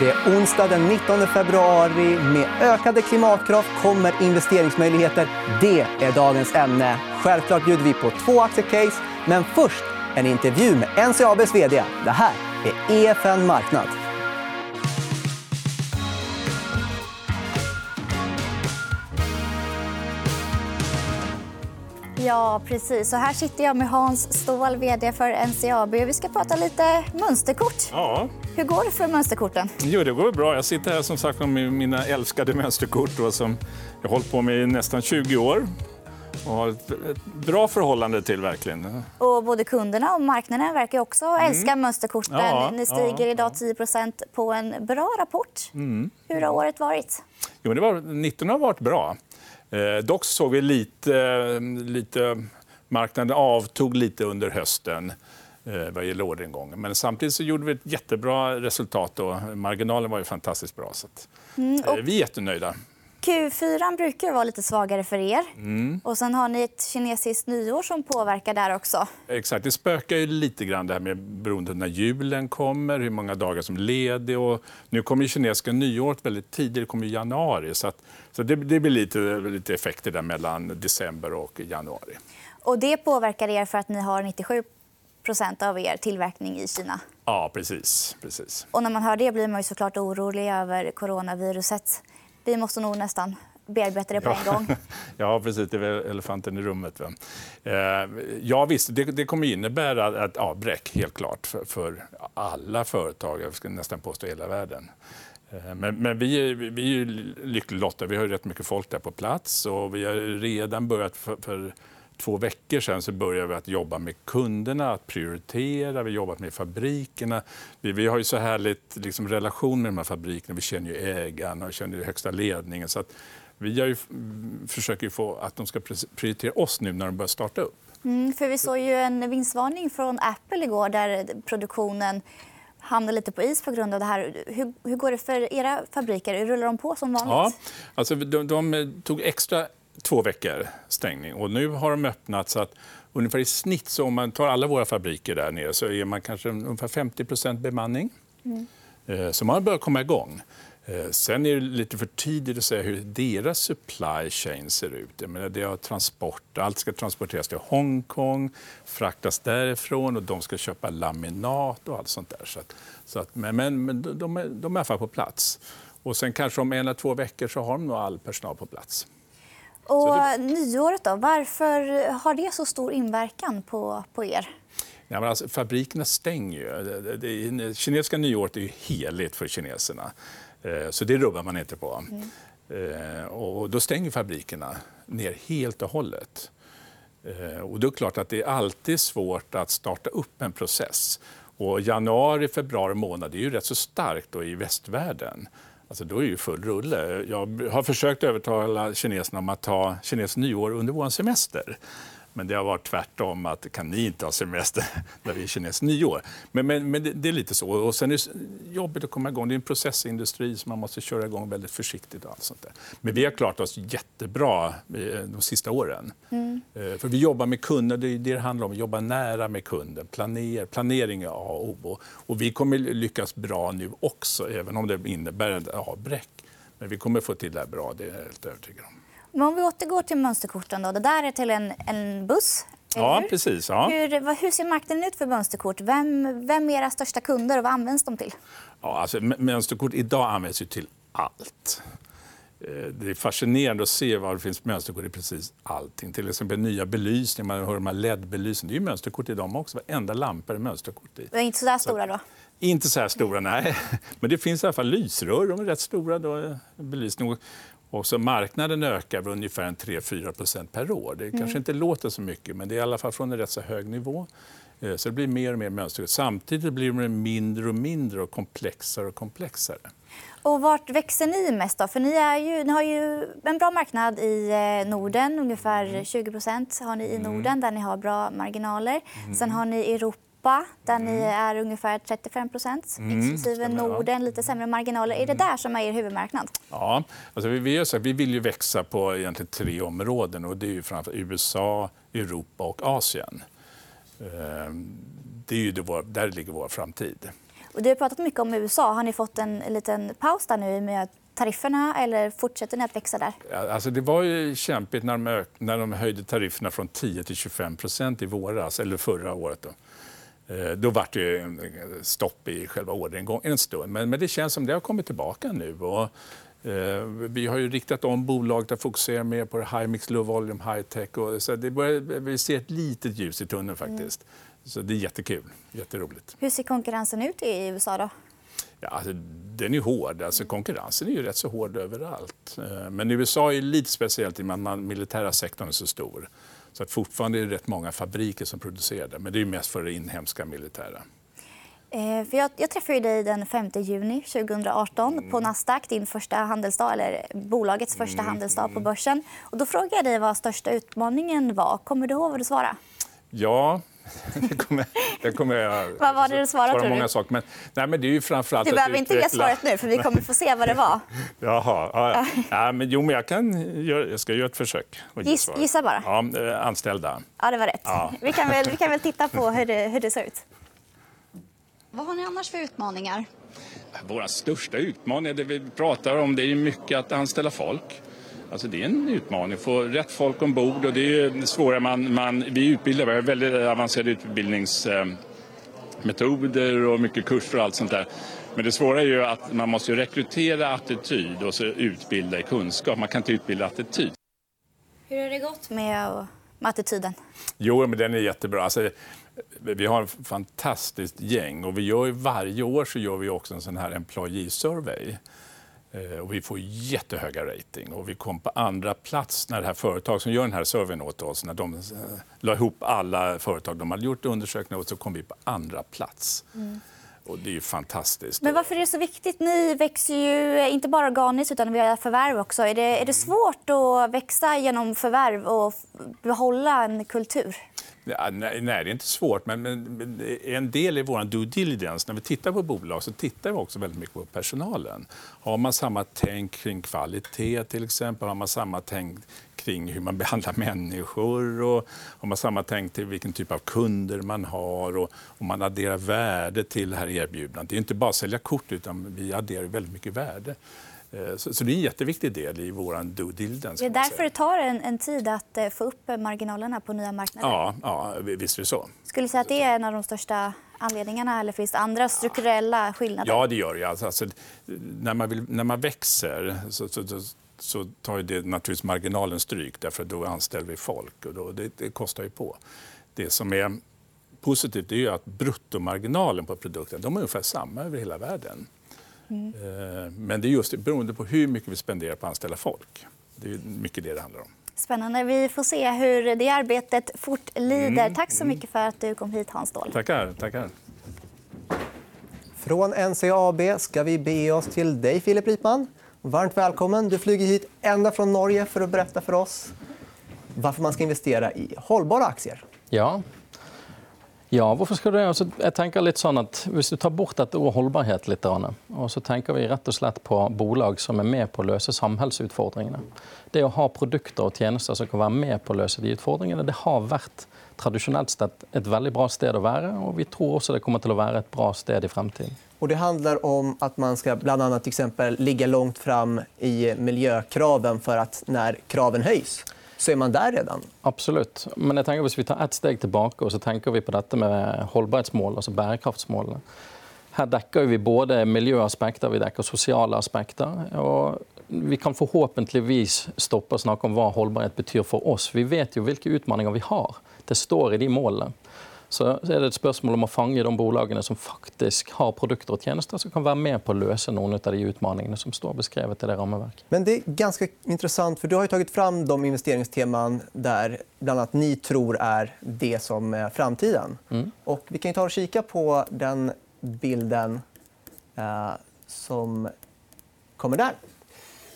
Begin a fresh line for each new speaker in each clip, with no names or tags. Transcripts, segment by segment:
Det är onsdag den 19 februari. Med ökade klimatkrav kommer investeringsmöjligheter. Det är dagens ämne. Självklart bjuder vi på två aktiecase, men först en intervju med NCABs vd. Det här är EFN Marknad.
Ja, precis. Så här sitter jag med Hans Ståhl, vd för NCAB. Vi ska prata lite mönsterkort.
Ja.
Hur går det för mönsterkorten?
Jo, det går bra. Jag sitter här som sagt med mina älskade mönsterkort då, som jag har hållit på med i nästan 20 år och har ett, ett bra förhållande till. verkligen.
Och både kunderna och marknaden verkar också mm. älska mönsterkorten.
Ja,
Ni stiger
ja,
idag 10% på en bra rapport. Mm. Hur har året varit?
Jo, det var, 19 har varit bra. Eh, dock såg vi lite, lite... Marknaden avtog lite under hösten eh, vad gäller orderingången. Men samtidigt så gjorde vi ett jättebra resultat. Och marginalen var ju fantastiskt bra. Så att, mm, och... Vi är jättenöjda.
Q4 brukar vara lite svagare för er. Mm. Och sen har ni ett kinesiskt nyår som påverkar där också.
Exakt. Det spökar ju lite grann det här med beroende när julen kommer, hur många dagar som ledig. Och nu kommer kinesiska nyåret väldigt tidigt, det kommer i januari. Så, att, så det, det, blir lite, lite effekter där mellan december och januari.
Och det påverkar er för att ni har 97% av er tillverkning i Kina?
Ja, precis. precis.
Och när man hör det blir man ju såklart orolig över coronaviruset vi måste nog nästan bearbeta det på en gång.
ja, precis. Det är elefanten i rummet. Va? Eh, ja, visst. Det, det kommer innebära ett avbräck, helt klart, för, för alla företag. Jag ska nästan påstå hela världen. Eh, men, men, vi är, vi är lyckligt lottade. Vi har rätt mycket folk där på plats. och Vi har redan börjat för, för två veckor sedan så började vi att jobba med kunderna, att prioritera. Vi har jobbat med fabrikerna. Vi, vi har ju så härligt liksom, relation med de här fabrikerna. Vi känner ju ägarna och känner ju högsta ledningen. Så att vi har ju, försöker få att de ska prioritera oss nu när de börjar starta upp.
Mm, för vi såg ju en vinstvarning från Apple igår där produktionen hamnar lite på is på grund av det här. Hur, hur går det för era fabriker? Rullar de på som vanligt?
Ja, alltså de, de tog extra två veckor stängning. Och nu har de öppnat så att ungefär i snitt, så om man tar alla våra fabriker där nere så är man kanske ungefär 50% bemanning. Eh, mm. Så man börjar komma igång. Eh, sen är det lite för tidigt att säga hur deras supply chain ser ut. Jag menar, det är transport, allt ska transporteras till Hongkong, fraktas därifrån och de ska köpa laminat och allt sånt där. Så att, så att, men, men, men de, är, de är i alla fall på plats. Och sen kanske om en eller två veckor så har de nog all personal på plats.
Och det... nyåret då, varför har det så stor inverkan på, på er?
Ja, men alltså, fabrikerna stänger ju. Det, det, det kinesiska nyåret är ju heligt för kineserna. Eh, så det rubbar man inte på. Mm. Eh, och då stänger fabrikerna ner helt och hållet. Eh, och då är det klart att det är alltid svårt att starta upp en process. Och januari, februari månad är ju rätt så starkt då i västvärlden. Alltså då är det full rulle. Jag har försökt övertala kineserna om att ta kinesiskt nyår under vår semester. Men det har varit tvärtom. att Kan ni inte ha semester när vi är kinesiskt nyår? Men, men, men det, det, är lite så. Och sen är det jobbigt att komma igång. Det är en processindustri så man måste köra igång väldigt försiktigt. Och allt sånt där. Men vi har klarat oss jättebra eh, de sista åren. Mm. Eh, för vi jobbar med kunder. Det är det det handlar om. Vi jobbar nära med kunden. Planer, planering är A och O. Och vi kommer lyckas bra nu också, även om det innebär ett avbräck. Men vi kommer få till det här bra, det är jag helt övertygad om.
Men om vi återgår till mönsterkorten. Då. Det där är till en, en buss.
Ja, precis. Ja.
Hur, hur, ser marknaden ut för mönsterkort? Vem, vem är era största kunder och vad används de till?
Ja, alltså, mönsterkort idag används ju till allt. Eh, det är fascinerande att se var det finns mönsterkort i precis allting. Till exempel nya belysningar, man hör de här LED-belysningarna. Det är ju mönsterkort i dem också. Varenda lampa är mönsterkort i.
De är inte så där stora då?
Inte så här stora, nej. Men det finns i alla fall lysrör. De är rätt stora. Då, belysning. Och så marknaden ökar med ungefär 3-4% per år. Det kanske mm. inte låter så mycket, men det är i alla fall från en rätt så hög nivå. Eh, så det blir mer och mer mönster. Samtidigt blir de mindre och mindre och komplexare och komplexare.
Och vart växer ni mest? Då? För ni, är ju, ni har ju en bra marknad i eh, Norden. Ungefär 20 mm. har ni i mm. Norden, där ni har bra marginaler. Mm. Sen har ni Europa Europa där mm. ni är ungefär 35 mm, exklusive Norden, lite sämre marginaler. Är det mm. där som är er huvudmarknad?
Ja, alltså vi, vi, så vi vill ju växa på egentligen tre områden. och Det är ju framför USA, Europa och Asien. Ehm, det är ju det, där ligger vår framtid.
Och du har pratat mycket om USA. Har ni fått en liten paus där nu med tarifferna eller fortsätter ni att växa där?
Alltså det var ju kämpigt när de, när de höjde tarifferna från 10 till 25 procent i våras, eller förra året. Då. Eh, då var det stopp i själva orderingången en stund. Men, men det känns som det har kommit tillbaka nu. Och, eh, vi har ju riktat om bolaget att fokusera mer på high mix, low volume, high tech. Och, så det börjar, vi ser ett litet ljus i tunneln faktiskt. Mm. Så det är jättekul. Jätteroligt.
Hur ser konkurrensen ut i USA då?
Ja, alltså, den är hård. Alltså, konkurrensen är ju rätt så hård överallt. Eh, men USA är lite speciellt i och med att militära sektorn är så stor. Så att fortfarande är det rätt många fabriker som producerar det. Men det är mest för det inhemska militära.
Eh, jag, jag träffade dig den 5 juni 2018 mm. på Nasdaq, din första handelsdag, eller bolagets första mm. handelsdag på börsen. Och då frågade jag dig vad största utmaningen var. Kommer du ihåg vad du svarade?
Ja, det kommer, det kommer jag...
Vad var det du svarade?
Svara många saker. Men, nej, men det är ju framförallt
du behöver inte ge svaret nu, för vi kommer få se vad det var.
Jaha. Ja, ja. men, jo, men jag, kan, jag ska göra ett försök.
Giss, gissa bara.
Ja, eh, anställda.
Ja, det var rätt. Ja. Vi, kan väl, vi kan väl titta på hur det, hur det ser ut. Vad har ni annars för utmaningar?
Våra största utmaningar, det vi pratar om, det är mycket att anställa folk. Alltså det är en utmaning att få rätt folk ombord och det är svårare. Man, man, vi utbildar, vi har väldigt avancerade utbildningsmetoder och mycket kurser och allt sånt där. Men det svåra är ju att man måste rekrytera attityd och så utbilda i kunskap. Man kan inte utbilda attityd.
Hur har det gått med, med attityden?
Jo, men den är jättebra. Alltså, vi har ett fantastiskt gäng och vi gör varje år så gör vi också en sån här employee survey och vi får jättehöga rating. Och vi kom på andra plats när det här företaget som gör den här surveyn åt oss, när de eh, la ihop alla företag de hade gjort undersökningar åt, så kom vi på andra plats. Mm. Och det är fantastiskt.
Men varför är det så viktigt? Ni växer ju inte bara organiskt utan via förvärv också. Är det, är det svårt att växa genom förvärv och behålla en kultur?
Ja, nej, nej, det är inte svårt. Men, men, en del i vår due diligence, när vi tittar på bolag, så tittar vi också väldigt mycket på personalen. Har man samma tänk kring kvalitet till exempel? Har man samma tänk kring hur man behandlar människor? Och har man samma tänk till vilken typ av kunder man har? Och om man adderar värde till det här erbjudandet. Det är inte bara att sälja kort, utan vi adderar väldigt mycket värde. Eh, så, det är en jätteviktig del i vår due diligence.
Det är därför det tar en, en, tid att eh, få upp marginalerna på nya marknader?
Ja, ja visst är det så.
Skulle du säga att det är en av de största anledningarna eller finns det andra strukturella skillnader?
Ja, det gör det. Alltså, alltså, när, man vill, när man växer så, så, så, så tar det naturligtvis marginalen stryk därför då anställer vi folk och då, det, det kostar ju på. Det som är positivt är att bruttomarginalen på produkten de är ungefär samma över hela världen. Mm. Men det är just beroende på hur mycket vi spenderar på att anställa folk. Det är mycket det det handlar om.
Spännande. Vi får se hur det arbetet fortlider. Mm. Tack så mycket för att du kom hit, Hans Ståhl.
Tackar. tackar.
Från NCAB ska vi be oss till dig, Filip Ripman. Varmt välkommen. Du flyger hit ända från Norge för att berätta för oss varför man ska investera i hållbara aktier.
Ja, Ja, hvorfor skal du det? Altså, jeg tenker litt sånn at Hvis du tar bort dette ordet holdbarhet litt, og så tenker vi rett og slett på bolag som er med på å løse samhällsutfordringene. Det å ha produkter og tjenester som kan være med på å løse de utfordringene, det har vært tradisjonelt sett et veldig bra sted å være. Og vi tror også det kommer til å være et bra sted i fremtiden.
Och det handlar om att man ska bland annat till exempel ligga långt fram i miljökraven för att när kraven höjs så är man där redan.
Absolut. Men jag tänker, om vi tar ett steg tillbaka och så tänker vi på detta med hållbarhetsmål, alltså bærekraftsmålene. Her dekker vi både miljøaspekter vi dekker sosiale aspekter. og Vi kan forhåpentligvis stoppe å snakke om hva holdbarhet betyr for oss. Vi vet jo hvilke utfordringer vi har. Det står i de målene så er det et spørsmål om å fange de bolagene som faktisk har produkter og tjenester som kan være med på å løse noen av de utmaningene som står beskrevet i det rammeverket.
Men det är ganska intressant, för du har ju tagit fram de investeringsteman där bland annat ni tror är det som är framtiden. Mm. Och vi kan ta och kika på den bilden eh, som kommer där.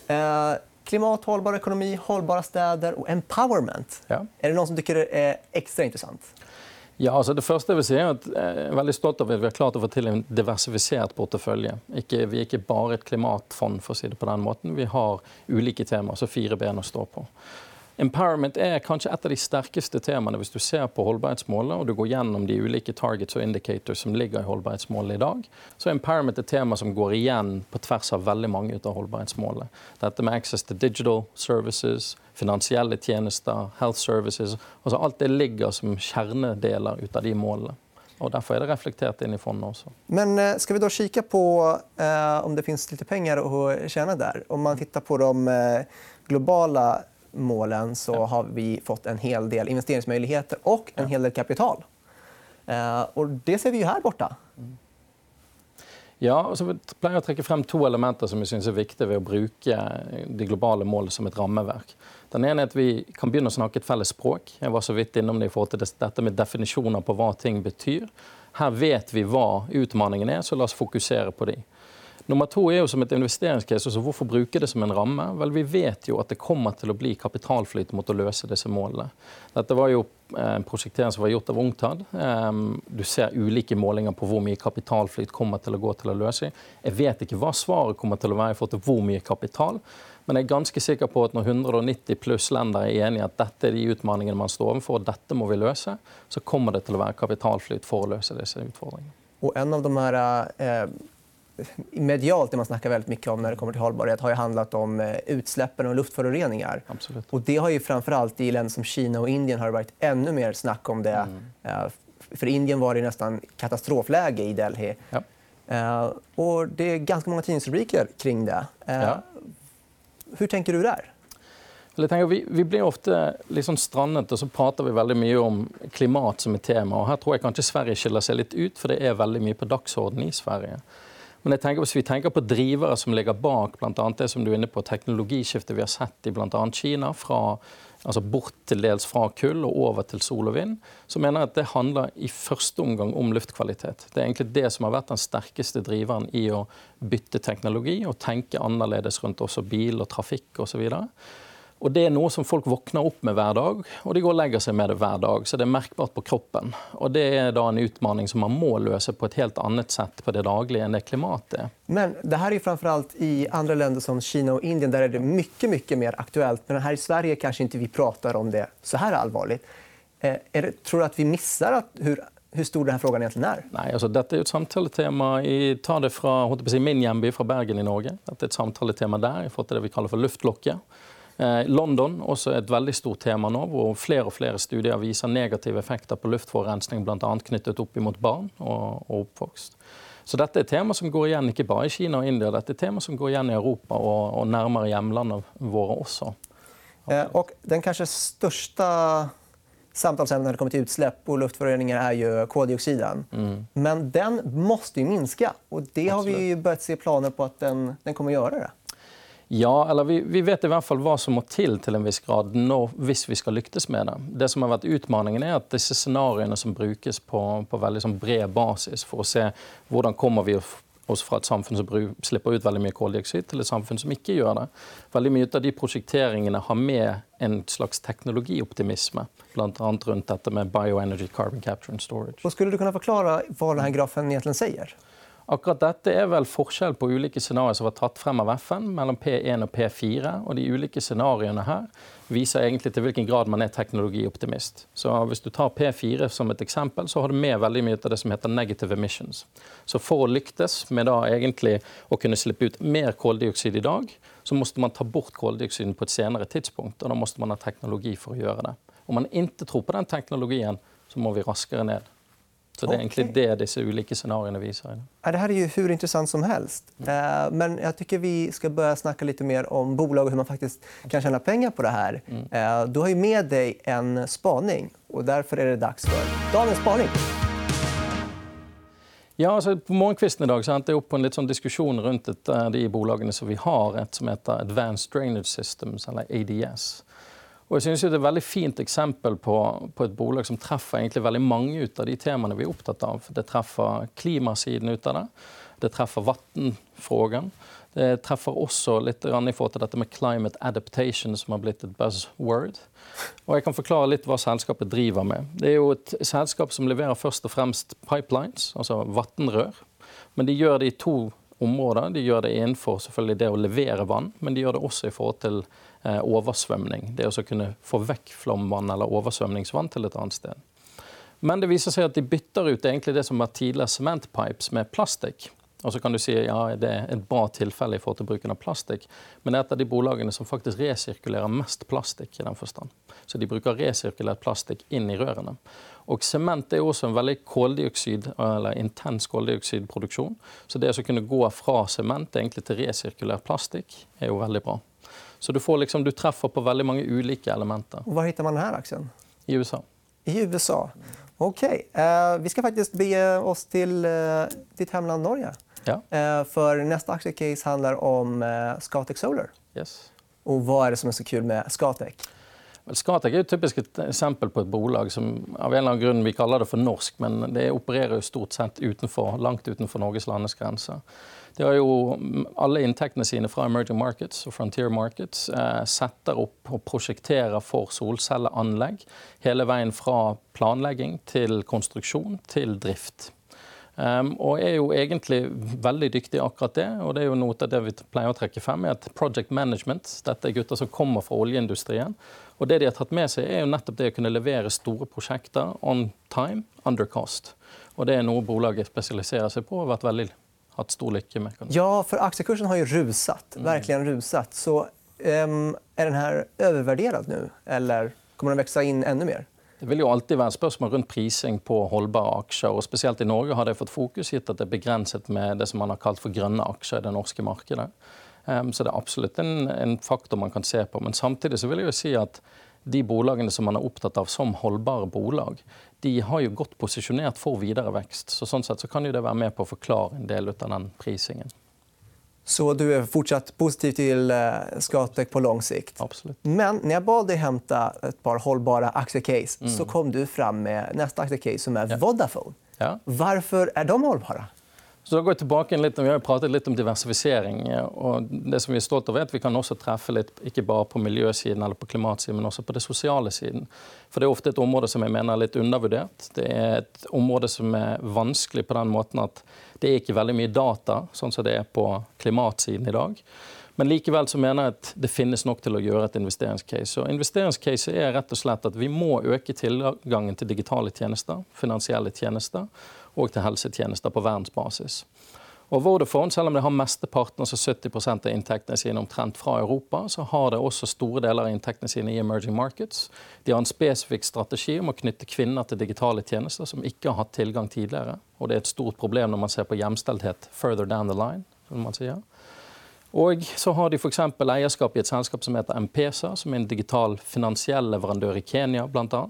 Eh, klimat, hållbar ekonomi, hållbara städer och empowerment. Ja. Är det någon som tycker det är extra intressant?
Ja, altså det første jeg vil si er at eh, jeg er veldig stolt av at vi har klart å få til en diversifisert portefølje. Ikke, vi er ikke bare et klimatfond, for å si det på den måten. Vi har ulike temaer, så fire ben å stå på. Empowerment er kanskje et av de sterkeste temaene hvis du ser på holdbarhetsmålet og du går gjennom de ulike targets og indicators som ligger i holdbarhetsmålet i dag. Så er empowerment et tema som går igjen på tvers av veldig mange av holdbarhetsmålene. Dette med access to digital services, finansielle tjenester, health services altså Alt det ligger som kjernedeler ut av de målene. Och därför är det reflekterat in i fonden också.
Men eh, ska vi då kika på eh, om det finns lite pengar att tjäna där? Om man tittar på de eh, globala målen så ja. har vi fått en hel del investeringsmöjligheter och en hel del kapital. Eh, och det ser vi ju här borta.
Ja, og så pleier jeg å trekke frem to elementer som jeg synes er viktige ved å bruke eh, de globale mål som et rammeverk. Den ene er at Vi kan begynne å snakke et felles språk. Jeg var så vidt innom det i forhold til dette med definisjoner på hva ting betyr. Her vet vi hva utmaningen er, så la oss fokusere på de. Nummer to er jo som et investeringscase. Altså hvorfor bruke det som en ramme? Vel, Vi vet jo at det kommer til å bli kapitalflyt mot å løse disse målene. Dette var jo eh, en prosjektering som var gjort av UNCTAD. Ehm, du ser ulike målinger på hvor mye kapitalflyt kommer til å gå til å løse. Jeg vet ikke hva svaret kommer til å være i forhold til hvor mye kapital. Men jeg er ganske sikker på at når 190 pluss länder er enige at dette er de utfordringene man står overfor, og dette må vi løse, så kommer det til å være kapitalflyt for å løse disse utfordringene.
Och en av de här eh medialt, det man snackar väldigt mycket om när det kommer till hållbarhet, har ju handlat om eh, utsläppen och luftföroreningar.
Absolut.
Och det har ju framförallt i länder som Kina och Indien har varit ännu mer snack om det. Mm. Eh, för Indien var det nästan katastrofläge i Delhi. Ja. Eh, och det är ganska många tidningsrubriker kring det. Ja. Hur tänker du där?
Vi, vi, blir ofte liksom strandet og så prater vi veldig mye om klimat som et tema. og Her tror jeg kanskje Sverige skiller seg litt ut, for det er veldig mye på dagsordenen i Sverige. Men jeg tenker, hvis vi tenker på drivere som ligger bak blant det som du er inne på, teknologiskiftet vi har sett i bl.a. Kina, fra, altså bort til dels fra kull og over til sol og vind, så mener jeg at det handler i første omgang om luftkvalitet. Det er egentlig det som har vært den sterkeste driveren i å bytte teknologi og tenke annerledes rundt også bil og trafikk osv. Og det er noe som folk våkner opp med hver dag, og de går og legger seg med det hver dag. Så det er merkbart på kroppen. Og Det er da en utmaning som man må løse på et helt annet sett på det daglige enn det klimatet er.
Men det här är framförallt i andra länder som Kina och Indien där är det mycket, mycket mer aktuellt. Men här i Sverige kanske inte vi pratar om det så här allvarligt. Eh, det, tror du att vi missar att, hur hur stor den här frågan egentligen är?
Nei, altså, dette er jo et samtaletema i, ta det si, min hjemby, fra Bergen i Norge. Dette er et samtaletema der i forhold til det vi kaller for luftlokket. Eh, London også et veldig stort tema nå, hvor flere og flere studier viser negative effekter på luftforurensning, bl.a. knyttet opp mot barn og, og oppvokst. Så dette er et tema som går igjen ikke bare i Kina og India, dette er et tema som går igjen i Europa og, og nærmere hjemlandene våre også.
Eh, och den kanske största samtalsämnet när det kommer till utsläpp och luftföroreningar är ju koldioxiden. Mm. Men den måste ju minska. Och det har Absolut. vi börjat se planer på att den, den kommer att göra det.
Ja, eller vi, vi, vet i hvert fall hva som må til til en viss grad når, hvis vi skal lyktes med det. Det som har vært Utfordringen er at disse scenarioene som brukes på, på veldig sånn bred basis for å se hvordan kommer vi oss fra et samfunn som slipper ut veldig mye koldioxid, til et samfunn som ikke gjør det. Veldig mye av de prosjekteringene har med en slags teknologioptimisme, bl.a. rundt dette med bioenergy, carbon capture and storage.
Och skulle du kunne forklare hva denne grafen egentlig sier?
Akkurat dette er vel forskjell på ulike scenarioer som var tatt frem av FN, mellom P1 og P4. og De ulike scenarioene her viser egentlig til hvilken grad man er teknologioptimist. Så Hvis du tar P4 som et eksempel, så har du med veldig mye av det som heter negative emissions. Så For å lyktes med da egentlig å kunne slippe ut mer koldioxid i dag, så måtte man ta bort koldioxiden på et senere tidspunkt. og Da måtte man ha teknologi for å gjøre det. Om man ikke tror på den teknologien, så må vi raskere ned. Så det är egentligen det dessa olika scenarierna visar.
Ja, det här är ju hur intressant som helst. Mm. Men jag tycker vi ska börja snacka lite mer om bolag och hur man faktiskt kan tjäna pengar på det här. Mm. Du har ju med dig en spaning och därför är det dags för dagens spaning.
Ja, altså på morgenkvisten i dag jeg opp på en litt sånn diskusjon rundt et, de bolagene som vi har, et som heter Advanced Drainage Systems, eller ADS. Og jeg synes Det er et veldig fint eksempel på, på, et bolag som treffer egentlig veldig mange ut av de temaene vi er opptatt av. Det treffer klimasiden ut av det. Det treffer vannfrågan. Det treffer også litt i forhold til dette med climate adaptation, som har blitt et buzzword. Og jeg kan forklare litt hva selskapet driver med. Det er jo et selskap som leverer først og fremst pipelines, altså vannrør. Men de gjør det i to områder. De gjør det innenfor selvfølgelig det å levere vann, men de gjør det også i forhold til Eh, oversvømning. Det å kunne få vekk flomvann eller oversvømningsvann til et annet sted. Men det viser seg at de bytter ut egentlig det som var tidligere cementpipes med plastikk. Og så kan du si ja, det er et bra tilfelle i forhold til bruken av plastikk, men det er et av de bolagene som faktisk resirkulerer mest plastikk i den forstand. Så de bruker resirkulert plastikk inn i rørene. Og sement er også en veldig koldioxid, eller intens koldioxidproduksjon. Så det å kunne gå fra sement egentlig til resirkulert plastikk er jo veldig bra. Så du, får liksom, du treffer på veldig mange ulike elementer.
Var hittar man denne aksjen?
I USA.
I USA. Okej. Okay. Eh, vi ska faktiskt bege oss till eh, ditt hemland Norge.
Ja.
Eh, för nästa aktiecase handlar om eh, Scatec Solar.
Yes.
Och vad är det som är så kul med Scatec?
Scatec är ett typiskt ett exempel på ett bolag som av en eller annen grunn vi kaller det for norsk, men det opererer jo stort sett utenfor, langt utenfor Norges landesgrenser. Det har jo alle inntektene sine fra emerging markets og frontier markets. Eh, setter opp og prosjekterer for solcelleanlegg hele veien fra planlegging til konstruksjon til drift. Ehm, um, og er jo egentlig veldig dyktig i akkurat det. Og det er jo noe av det vi pleier å trekke frem, er at project management Dette er gutter som kommer fra oljeindustrien. Og det de har tatt med seg, er jo nettopp det å kunne levere store prosjekter on time, under cost. Og det er noe bolaget spesialiserer seg på og har vært veldig, hatt stor lykke med.
Ja, for aksjekursen har jo rusat. Mm. Verkligen rusat. Så um, er den her overvärderad nå, eller kommer den vokse inn enda mer?
Det vil jo alltid være spørsmål rundt prising på holdbare aksjer. og Spesielt i Norge har det fått fokus, gitt at det er begrenset med det som man har kalt for grønne aksjer i det norske markedet. Så det er absolutt en, en faktor man kan se på. Men samtidig så vil jeg jo si at de bolagene som man er opptatt av som holdbare bolag, de har jo godt posisjonert for videre vekst. Så sånn sett så kan det være med på å forklare en del av den prisingen.
Så du är fortsatt positiv till eh, Scatec på lång sikt?
Absolut.
Men när jag bad dig hämta ett par hållbara aktiecase mm. så kom du fram med nästa aktiecase som är. Vodafone.
Ja.
Varför är de hållbara?
Så da går jeg tilbake litt, Vi har pratet litt om diversifisering. Eh, og det som Vi er stolt av er at vi kan også treffe litt, ikke bare på miljøsiden eller på klimatsiden, men også på det sosiale siden. For Det er ofte et område som jeg mener er litt undervurdert. Det er et område som er vanskelig på den måten at det er ikke veldig mye data, sånn som det er på klimatsiden i dag. Men likevel så mener jeg at det finnes nok til å gjøre et investeringscase. Og investeringscase er rett og slett at vi må øke tilgangen til digitale tjenester, finansielle tjenester og til helsetjenester på verdensbasis. Og Vodafone, selv om de har mesteparten, altså 70 av inntektene sine omtrent fra Europa, så har de også store deler av inntektene sine i emerging markets. De har en spesifikk strategi om å knytte kvinner til digitale tjenester som ikke har hatt tilgang tidligere. Og det er et stort problem når man ser på hjemstelthet further down the line. som man sier. Og så har de f.eks. eierskap i et selskap som heter Mpesa, som er en digital finansiell leverandør i Kenya bl.a.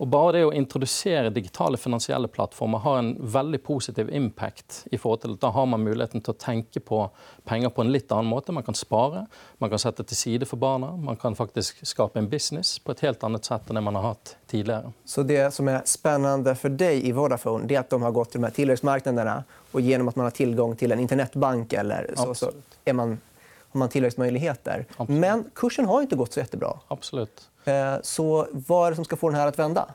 Og bare det å introdusere digitale finansielle plattformer har en veldig positiv impact. i forhold til at Da har man muligheten til å tenke på penger på en litt annen måte. Man kan spare, man kan sette til side for barna, man kan faktisk skape en business på et helt annet sett enn det man har hatt tidligere.
Så det som er spennende for deg i Vodafone, det er at de har gått til de her tilleggsmarkedene, og gjennom at man har tilgang til en internettbank, eller så, så er man har man tillväxtmöjligheter. Absolut. Men kursen har inte gått så jättebra.
Absolut.
Eh, så vad är det som ska få den här att vända?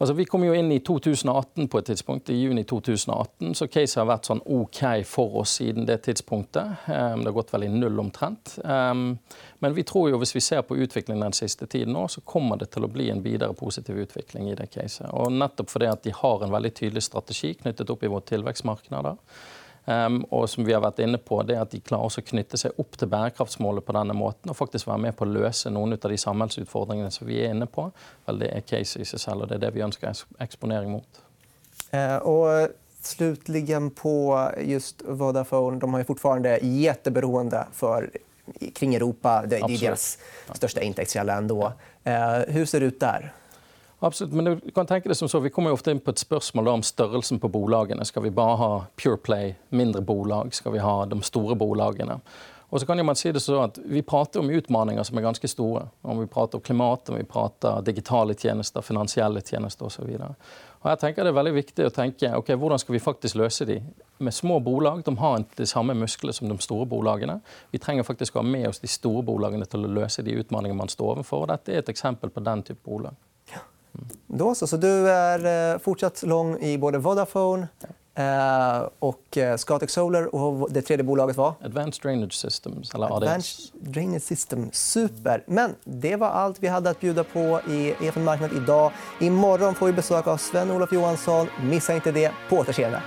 Altså, vi kom jo inn i 2018 på et tidspunkt, i juni 2018, så caset har vært sånn OK for oss siden det tidspunktet. Um, det har gått vel i null omtrent. Um, men vi tror jo hvis vi ser på utviklingen den siste tiden nå, så kommer det til å bli en videre positiv utvikling i det caset. Og nettopp fordi at de har en veldig tydelig strategi knyttet opp i våre tilvekstmarkeder. Um, og som vi har vært inne på, det at de klarer å knytte seg opp til bærekraftsmålet på denne måten, og faktisk være med på å løse noen av de samfunnsutfordringene som vi er inne på, vel, det er case i seg selv, og det er det vi ønsker eksponering mot.
Eh, og slutligen på just Vodafone, de har ju fortfarande jätteberoende för, kring Europa. Det, är deras största intäktskälla ändå. Eh, hur ser det ut där?
Absolutt, men du kan tenke det som så, Vi kommer ofte inn på et spørsmål om størrelsen på bolagene. Skal vi bare ha Pure Play, mindre bolag? Skal vi ha de store bolagene? Og så kan man si det så at Vi prater om utfordringer som er ganske store. Om vi prater om klimat, om vi prater digitale tjenester, finansielle tjenester osv. Jeg tenker det er veldig viktig å tenke ok, hvordan skal vi faktisk løse de. Med små bolag de har de samme musklene som de store bolagene. Vi trenger faktisk å ha med oss de store bolagene til å løse de utfordringene man står overfor. Dette er et eksempel på den type bolag.
Då så, så du är eh, fortsatt lång i både Vodafone, Eh, och eh, Scatec Solar och det tredje bolaget var?
Advanced Drainage Systems, eller ADS.
Advanced Drainage System. Super. Men det var allt vi hade att bjuda på i EFN Marknad idag. Imorgon får vi besök av Sven-Olof Johansson. Missa inte det. På återseende.